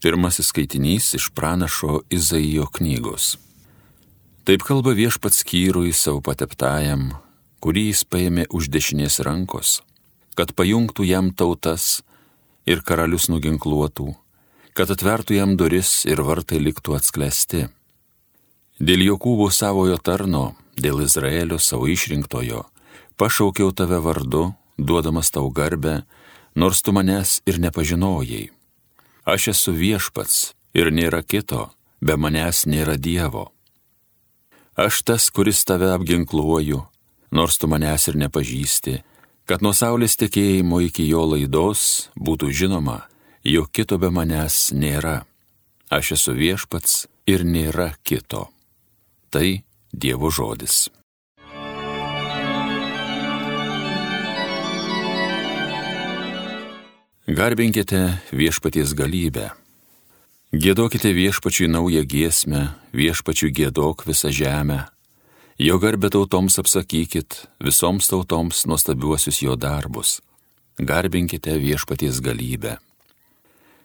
Pirmasis skaitinys iš pranašo Izaijo knygos. Taip kalba viešpats skyrui savo pateptajam, kurį jis paėmė už dešinės rankos, kad pajungtų jam tautas ir karalius nuginkluotų, kad atvertų jam duris ir vartai liktų atsklesti. Dėl Jokūbo savojo tarno, dėl Izraelio savo išrinktojo, pašaukiau tave vardu, duodamas tau garbę, nors tu manęs ir nepažinojai Aš esu viešpats ir nėra kito, be manęs nėra Dievo. Aš tas, kuris tave apginkluoju, nors tu manęs ir nepažįsti, kad nuo saulės tekėjimo iki jo laidos būtų žinoma, jog kito be manęs nėra. Aš esu viešpats ir nėra kito. Tai Dievo žodis. Garbinkite viešpaties galybę. Gėdokite viešpačiui naują giesmę, viešpačiui gėdok visą žemę. Jo garbę tautoms apsakykit, visoms tautoms nuostabiuosius jo darbus. Garbinkite viešpaties galybę.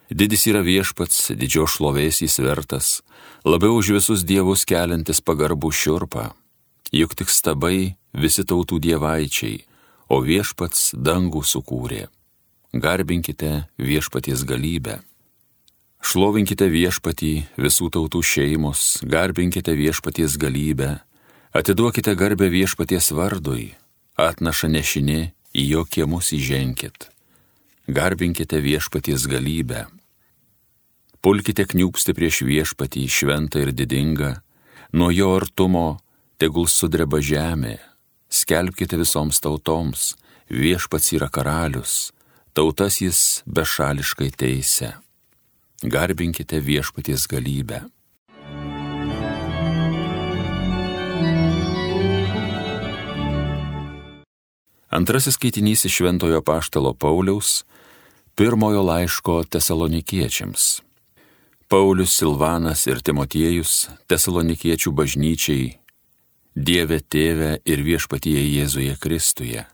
Didis yra viešpats, didžio šlovės jis vertas, labiau už visus dievus keliantis pagarbų šiurpą. Juk tik stabai visi tautų dievaičiai, o viešpats dangų sukūrė garbinkite viešpaties galybę. Šlovinkite viešpatį visų tautų šeimos, garbinkite viešpaties galybę, atiduokite garbę viešpaties vardui, atnaša nešinė, į jo kiemus įženkit. Garbinkite viešpaties galybę. Pulkite kniūpsti prieš viešpatį šventą ir didingą, nuo jo artumo tegul sudreba žemė, skelbkite visoms tautoms, viešpats yra karalius, tautas jis bešališkai teisė. Garbinkite viešpaties galybę. Antrasis skaitinys iš Šventojo Paštalo Pauliaus, pirmojo laiško tesalonikiečiams. Paulius, Silvanas ir Timotiejus tesalonikiečių bažnyčiai, Dieve tėve ir viešpatyje Jėzuje Kristuje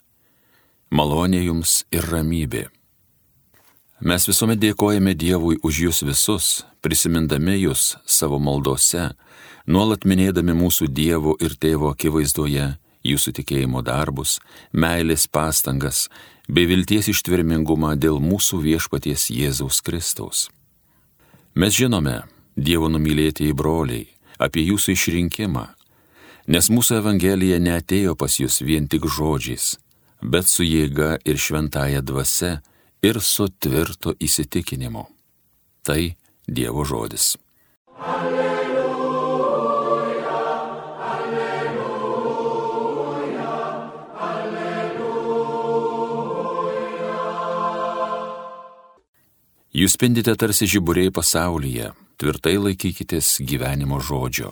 malonė jums ir ramybė. Mes visuomet dėkojame Dievui už jūs visus, prisimindami jūs savo maldose, nuolat minėdami mūsų Dievo ir Tėvo akivaizdoje jūsų tikėjimo darbus, meilės pastangas bei vilties ištvermingumą dėl mūsų viešpaties Jėzaus Kristaus. Mes žinome, Dievo numylėtieji broliai, apie jūsų išrinkimą, nes mūsų Evangelija neatėjo pas jūs vien tik žodžiais, bet su jėga ir šventąją dvasia ir su tvirtu įsitikinimu. Tai Dievo žodis. Alleluja, alleluja, alleluja. Jūs spindite tarsi žiburiai pasaulyje, tvirtai laikykitės gyvenimo žodžio.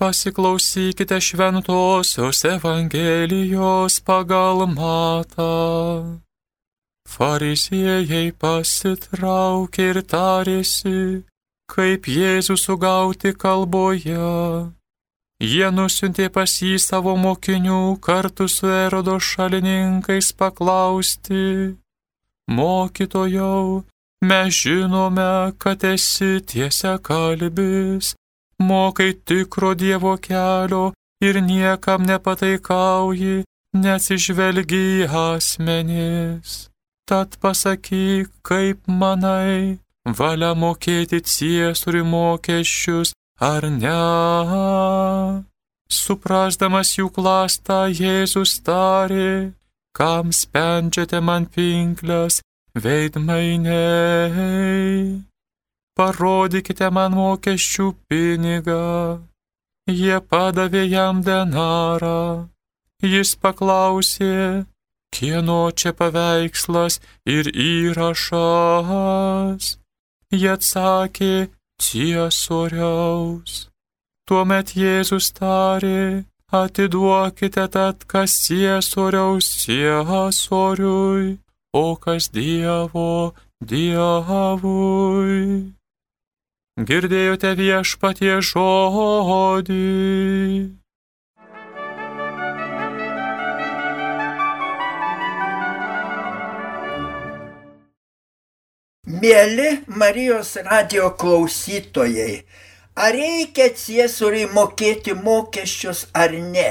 Pasiklausykite šventosios Evangelijos pagal matą. Fariziejai pasitraukė ir tarėsi, kaip Jėzų sugauti kalboje. Jie nusintė pas jį savo mokinių kartu su erodo šalininkais paklausti, mokytojau, mes žinome, kad esi tiesia kalbis mokai tikro Dievo kelio ir niekam nepataikauji, nesižvelgi į asmenys. Tad pasakyk, kaip manai, valia mokėti ciesurių mokesčius ar ne. Suprasdamas jų klastą, Jėzus tarė, kam spendžiate man pinklės, veidmainiai parodykite man mokesčių pinigą. Jie padavė jam denarą. Jis paklausė, kieno čia paveikslas ir įrašas. Jie atsakė, ciesoriaus. Tuomet Jėzus tarė, atiduokite tad kas ciesoriaus ciesoriui, o kas Dievo Dievui. Girdėjote viešpatie žodį. Mėly Marijos radio klausytojai, ar reikia ciesoriai mokėti mokesčius ar ne?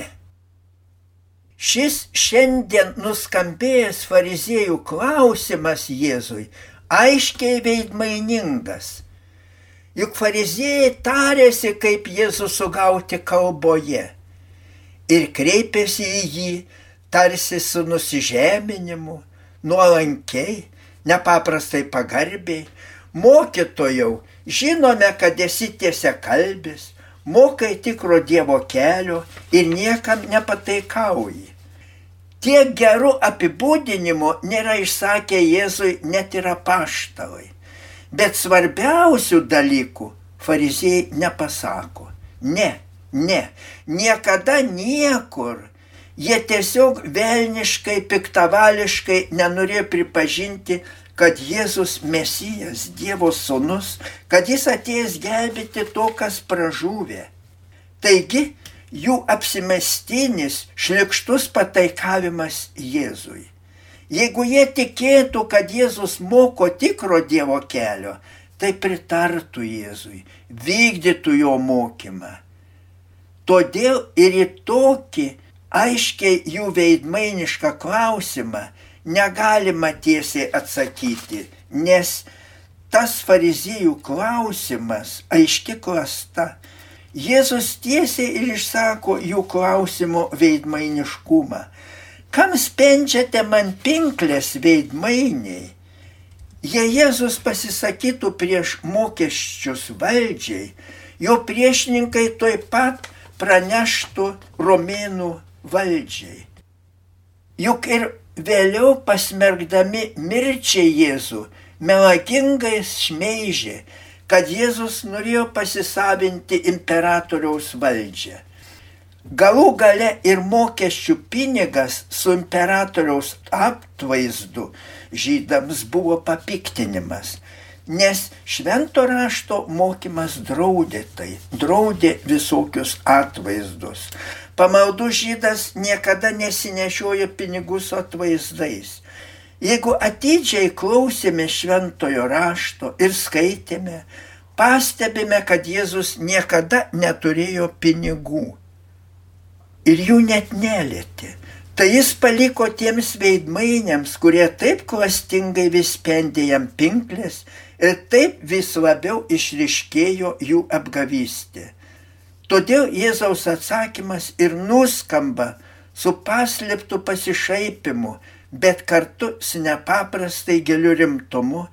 Šis šiandien nuskambėjęs fariziejų klausimas Jėzui aiškiai veidmainingas. Juk fariziejai tarėsi, kaip Jėzų sugauti kalboje ir kreipėsi į jį tarsi su nusižeminimu, nuolankiai, nepaprastai pagarbiai. Mokytojau, žinome, kad esi tiesia kalbis, mokai tikro Dievo kelio ir niekam nepataikauji. Tiek gerų apibūdinimų nėra išsakę Jėzui net ir apaštalai. Bet svarbiausių dalykų fariziejai nepasako. Ne, ne, niekada niekur. Jie tiesiog velniškai, piktavališkai nenorėjo pripažinti, kad Jėzus Mesijas, Dievo sūnus, kad jis atėjęs gelbėti to, kas pražūvė. Taigi, jų apsimestinis, šlikštus pataikavimas Jėzui. Jeigu jie tikėtų, kad Jėzus moko tikro Dievo kelio, tai pritartų Jėzui, vykdytų jo mokymą. Todėl ir į tokį aiškiai jų veidmainišką klausimą negalima tiesiai atsakyti, nes tas fariziejų klausimas aiški klasta. Jėzus tiesiai ir išsako jų klausimo veidmainiškumą. Kam spendžiate man pinklės veidmainiai? Jei Jėzus pasisakytų prieš mokesčius valdžiai, jo priešininkai toj pat praneštų romėnų valdžiai. Juk ir vėliau pasmergdami mirčiai Jėzų, melagingai šmeižė, kad Jėzus norėjo pasisavinti imperatoriaus valdžią. Galų gale ir mokesčių pinigas su imperatoriaus apvaizdu žydams buvo papiktinimas, nes švento rašto mokymas draudė tai, draudė visokius atvaizdus. Pamaldų žydas niekada nesinešiojo pinigų su atvaizdais. Jeigu atidžiai klausėme šventojo rašto ir skaitėme, pastebime, kad Jėzus niekada neturėjo pinigų ir jų net nelėtė. Tai jis paliko tiems veidmainiams, kurie taip klastingai vis spendė jam pinklės ir taip vis labiau išriškėjo jų apgavystė. Todėl Jėzaus atsakymas ir nuskamba su paslėptų pasišaipimu, bet kartu su nepaprastai giliu rimtumu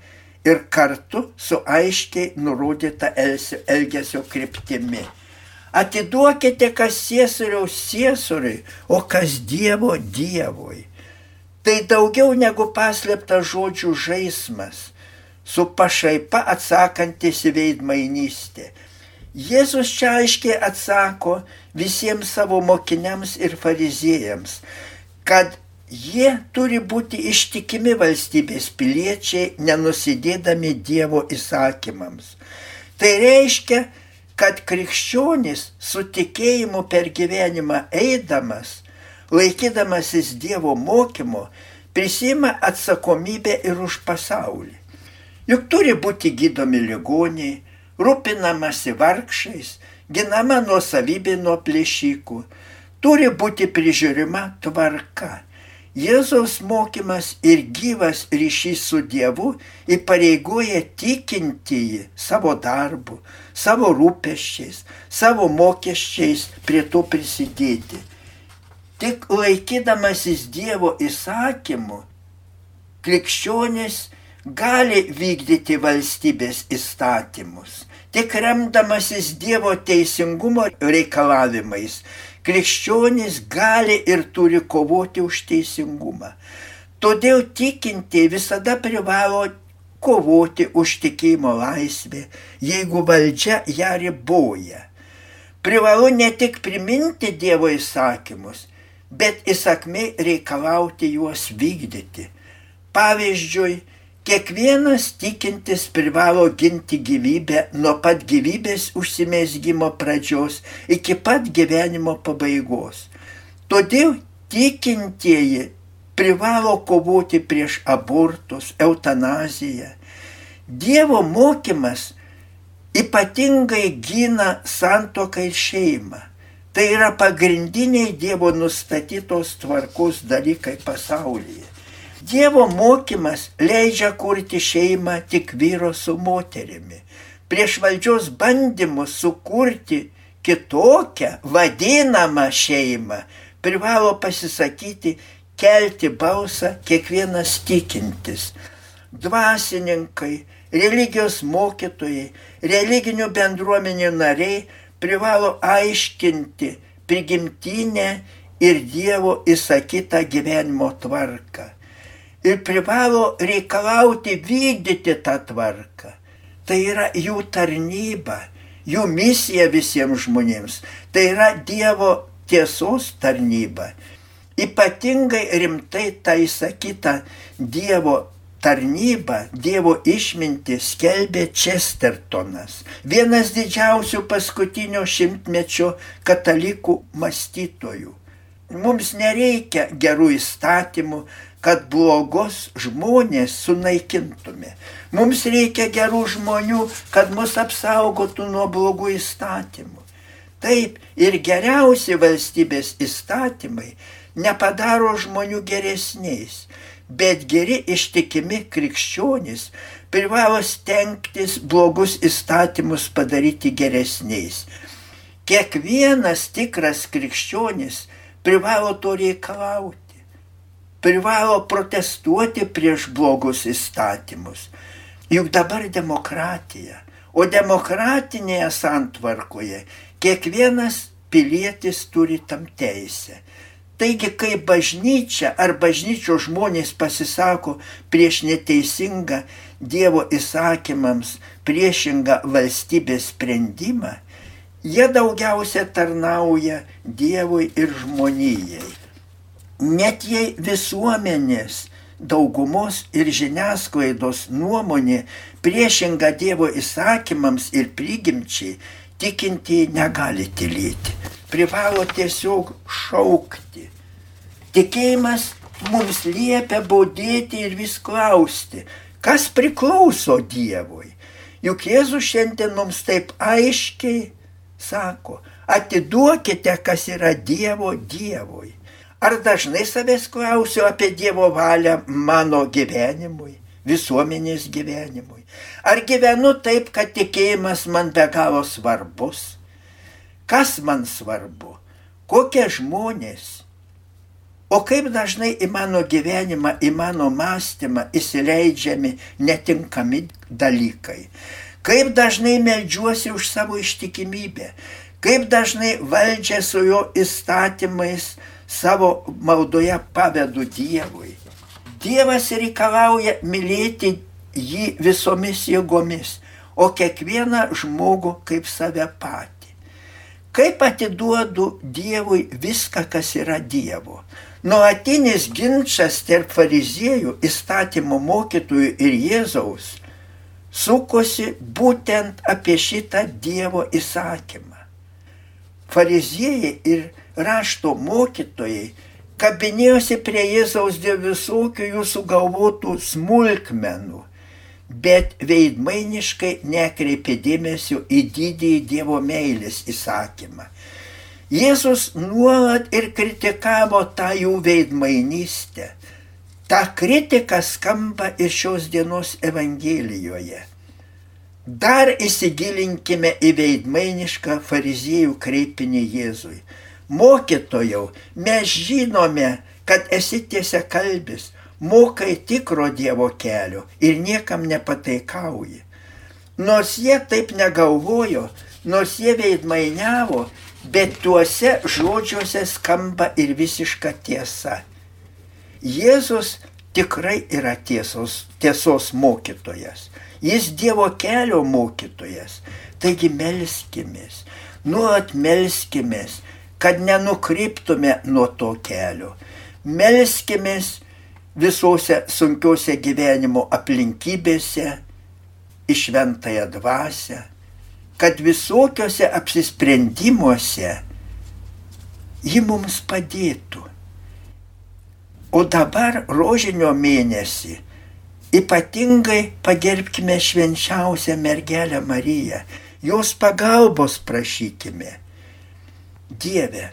ir kartu su aiškiai nurodyta elgesio kryptimi. Atiduokite, kas Ciesoriaus Ciesoriui, o kas Dievo Dievui. Tai daugiau negu paslėptas žodžių žaismas, su pašaipa atsakantis į veidmainystę. Jėzus čia aiškiai atsako visiems savo mokiniams ir fariziejams, kad jie turi būti ištikimi valstybės piliečiai, nenusidėdami Dievo įsakymams. Tai reiškia, kad krikščionis su tikėjimu per gyvenimą eidamas, laikydamasis Dievo mokymo, prisima atsakomybę ir už pasaulį. Juk turi būti gydomi ligoniai, rūpinamasi vargšais, ginama nuosavybė nuo plėšykų, turi būti prižiūrima tvarka. Jėzaus mokymas ir gyvas ryšys su Dievu įpareigoja tikintįjį savo darbu, savo rūpeščiais, savo mokesčiais prie to prisidėti. Tik laikydamasis Dievo įsakymu, krikščionis gali vykdyti valstybės įstatymus. Tik remdamasis Dievo teisingumo reikalavimais, krikščionis gali ir turi kovoti už teisingumą. Todėl tikinti visada privalo kovoti už tikėjimo laisvę, jeigu valdžia ją riboja. Privalu ne tik priminti Dievo įsakymus, bet įsakmiai reikalauti juos vykdyti. Pavyzdžiui, Kiekvienas tikintis privalo ginti gyvybę nuo pat gyvybės užsimėsgymo pradžios iki pat gyvenimo pabaigos. Todėl tikintieji privalo kovoti prieš abortus, eutanaziją. Dievo mokymas ypatingai gina santoką ir šeimą. Tai yra pagrindiniai Dievo nustatytos tvarkos dalykai pasaulyje. Dievo mokymas leidžia kurti šeimą tik vyro su moterimi. Prieš valdžios bandymus sukurti kitokią vadinamą šeimą privalo pasisakyti, kelti balsą kiekvienas tikintis. Dvasininkai, religijos mokytojai, religinių bendruomenių nariai privalo aiškinti prigimtinę ir Dievo įsakytą gyvenimo tvarką ir privalo reikalauti vykdyti tą tvarką. Tai yra jų tarnyba, jų misija visiems žmonėms. Tai yra Dievo tiesos tarnyba. Ypatingai rimtai tai sakyta Dievo tarnybą, Dievo išmintį skelbė Chestertonas, vienas didžiausių paskutinio šimtmečio katalikų mąstytojų. Mums nereikia gerų įstatymų, kad blogus žmonės sunaikintume. Mums reikia gerų žmonių, kad mus apsaugotų nuo blogų įstatymų. Taip ir geriausi valstybės įstatymai nepadaro žmonių geresniais, bet geri ištikimi krikščionys privalo stengtis blogus įstatymus padaryti geresniais. Kiekvienas tikras krikščionis privalo to reikalauti privalo protestuoti prieš blogus įstatymus. Juk dabar demokratija, o demokratinėje santvarkoje kiekvienas pilietis turi tam teisę. Taigi, kai bažnyčia ar bažnyčio žmonės pasisako prieš neteisingą Dievo įsakymams priešingą valstybės sprendimą, jie daugiausia tarnauja Dievui ir žmonijai. Net jei visuomenės daugumos ir žiniasklaidos nuomonė priešinga Dievo įsakymams ir prigimčiai, tikintieji negali tylėti. Privalo tiesiog šaukti. Tikėjimas mums liepia baudėti ir vis klausti, kas priklauso Dievui. Juk Jėzus šiandien mums taip aiškiai sako, atiduokite, kas yra Dievo Dievui. Ar dažnai savęs klausiu apie Dievo valią mano gyvenimui, visuomenės gyvenimui? Ar gyvenu taip, kad tikėjimas man be galo svarbus? Kas man svarbu? Kokie žmonės? O kaip dažnai į mano gyvenimą, į mano mąstymą įsileidžiami netinkami dalykai? Kaip dažnai melžiuosi už savo ištikimybę? Kaip dažnai valdžia su jo įstatymais savo maldoje pavedu Dievui. Dievas reikalauja mylėti jį visomis jėgomis, o kiekvieną žmogų kaip save patį. Kaip atiduodu Dievui viską, kas yra Dievo. Nuolatinis ginčas tarp fariziejų, įstatymo mokytojų ir Jėzaus sukosi būtent apie šitą Dievo įsakymą. Fariziejai ir rašto mokytojai kabinėjosi prie Jėzaus dėl visokių jų sugalvotų smulkmenų, bet veidmainiškai nekreipė dėmesio į didįjį Dievo meilės įsakymą. Jėzus nuolat ir kritikavo tą jų veidmainystę. Ta kritika skamba ir šios dienos Evangelijoje. Dar įsigilinkime į veidmainišką fariziejų kreipinį Jėzui. Mokytojau, mes žinome, kad esi tiesia kalbis, mokai tikro Dievo kelio ir niekam nepataikauji. Nors jie taip negalvojo, nors jie veidmainiavo, bet tuose žodžiuose skamba ir visiška tiesa. Jėzus tikrai yra tiesos, tiesos mokytojas. Jis Dievo kelio mokytojas. Taigi melskimės, nuolat melskimės, kad nenukryptume nuo to kelio. Melskimės visose sunkiose gyvenimo aplinkybėse į šventąją dvasę, kad visokiose apsisprendimuose ji mums padėtų. O dabar rožinio mėnesį ypatingai pagerbkime švenčiausią mergelę Mariją, jos pagalbos prašykime. Dieve,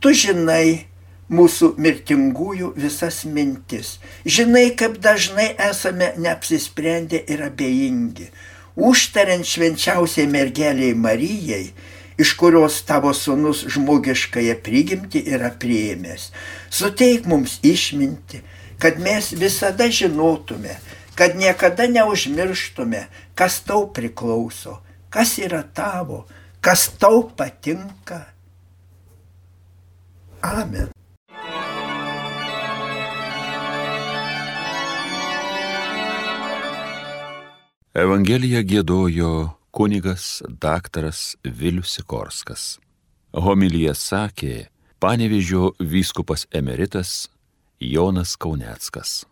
tu žinai mūsų mirtingųjų visas mintis, žinai, kaip dažnai esame neapsisprendę ir abejingi. Užtariant švenčiausiai mergeliai Marijai, iš kurios tavo sunus žmogiškąją prigimti yra prieimęs. Suteik mums išminti, kad mes visada žinotume, kad niekada neužmirštume, kas tau priklauso, kas yra tavo, kas tau patinka. Amen. Evangeliją gėdojo kunigas daktaras Vilius Sikorskas. Homilyje sakė panevižio vyskupas emeritas Jonas Kauneckas.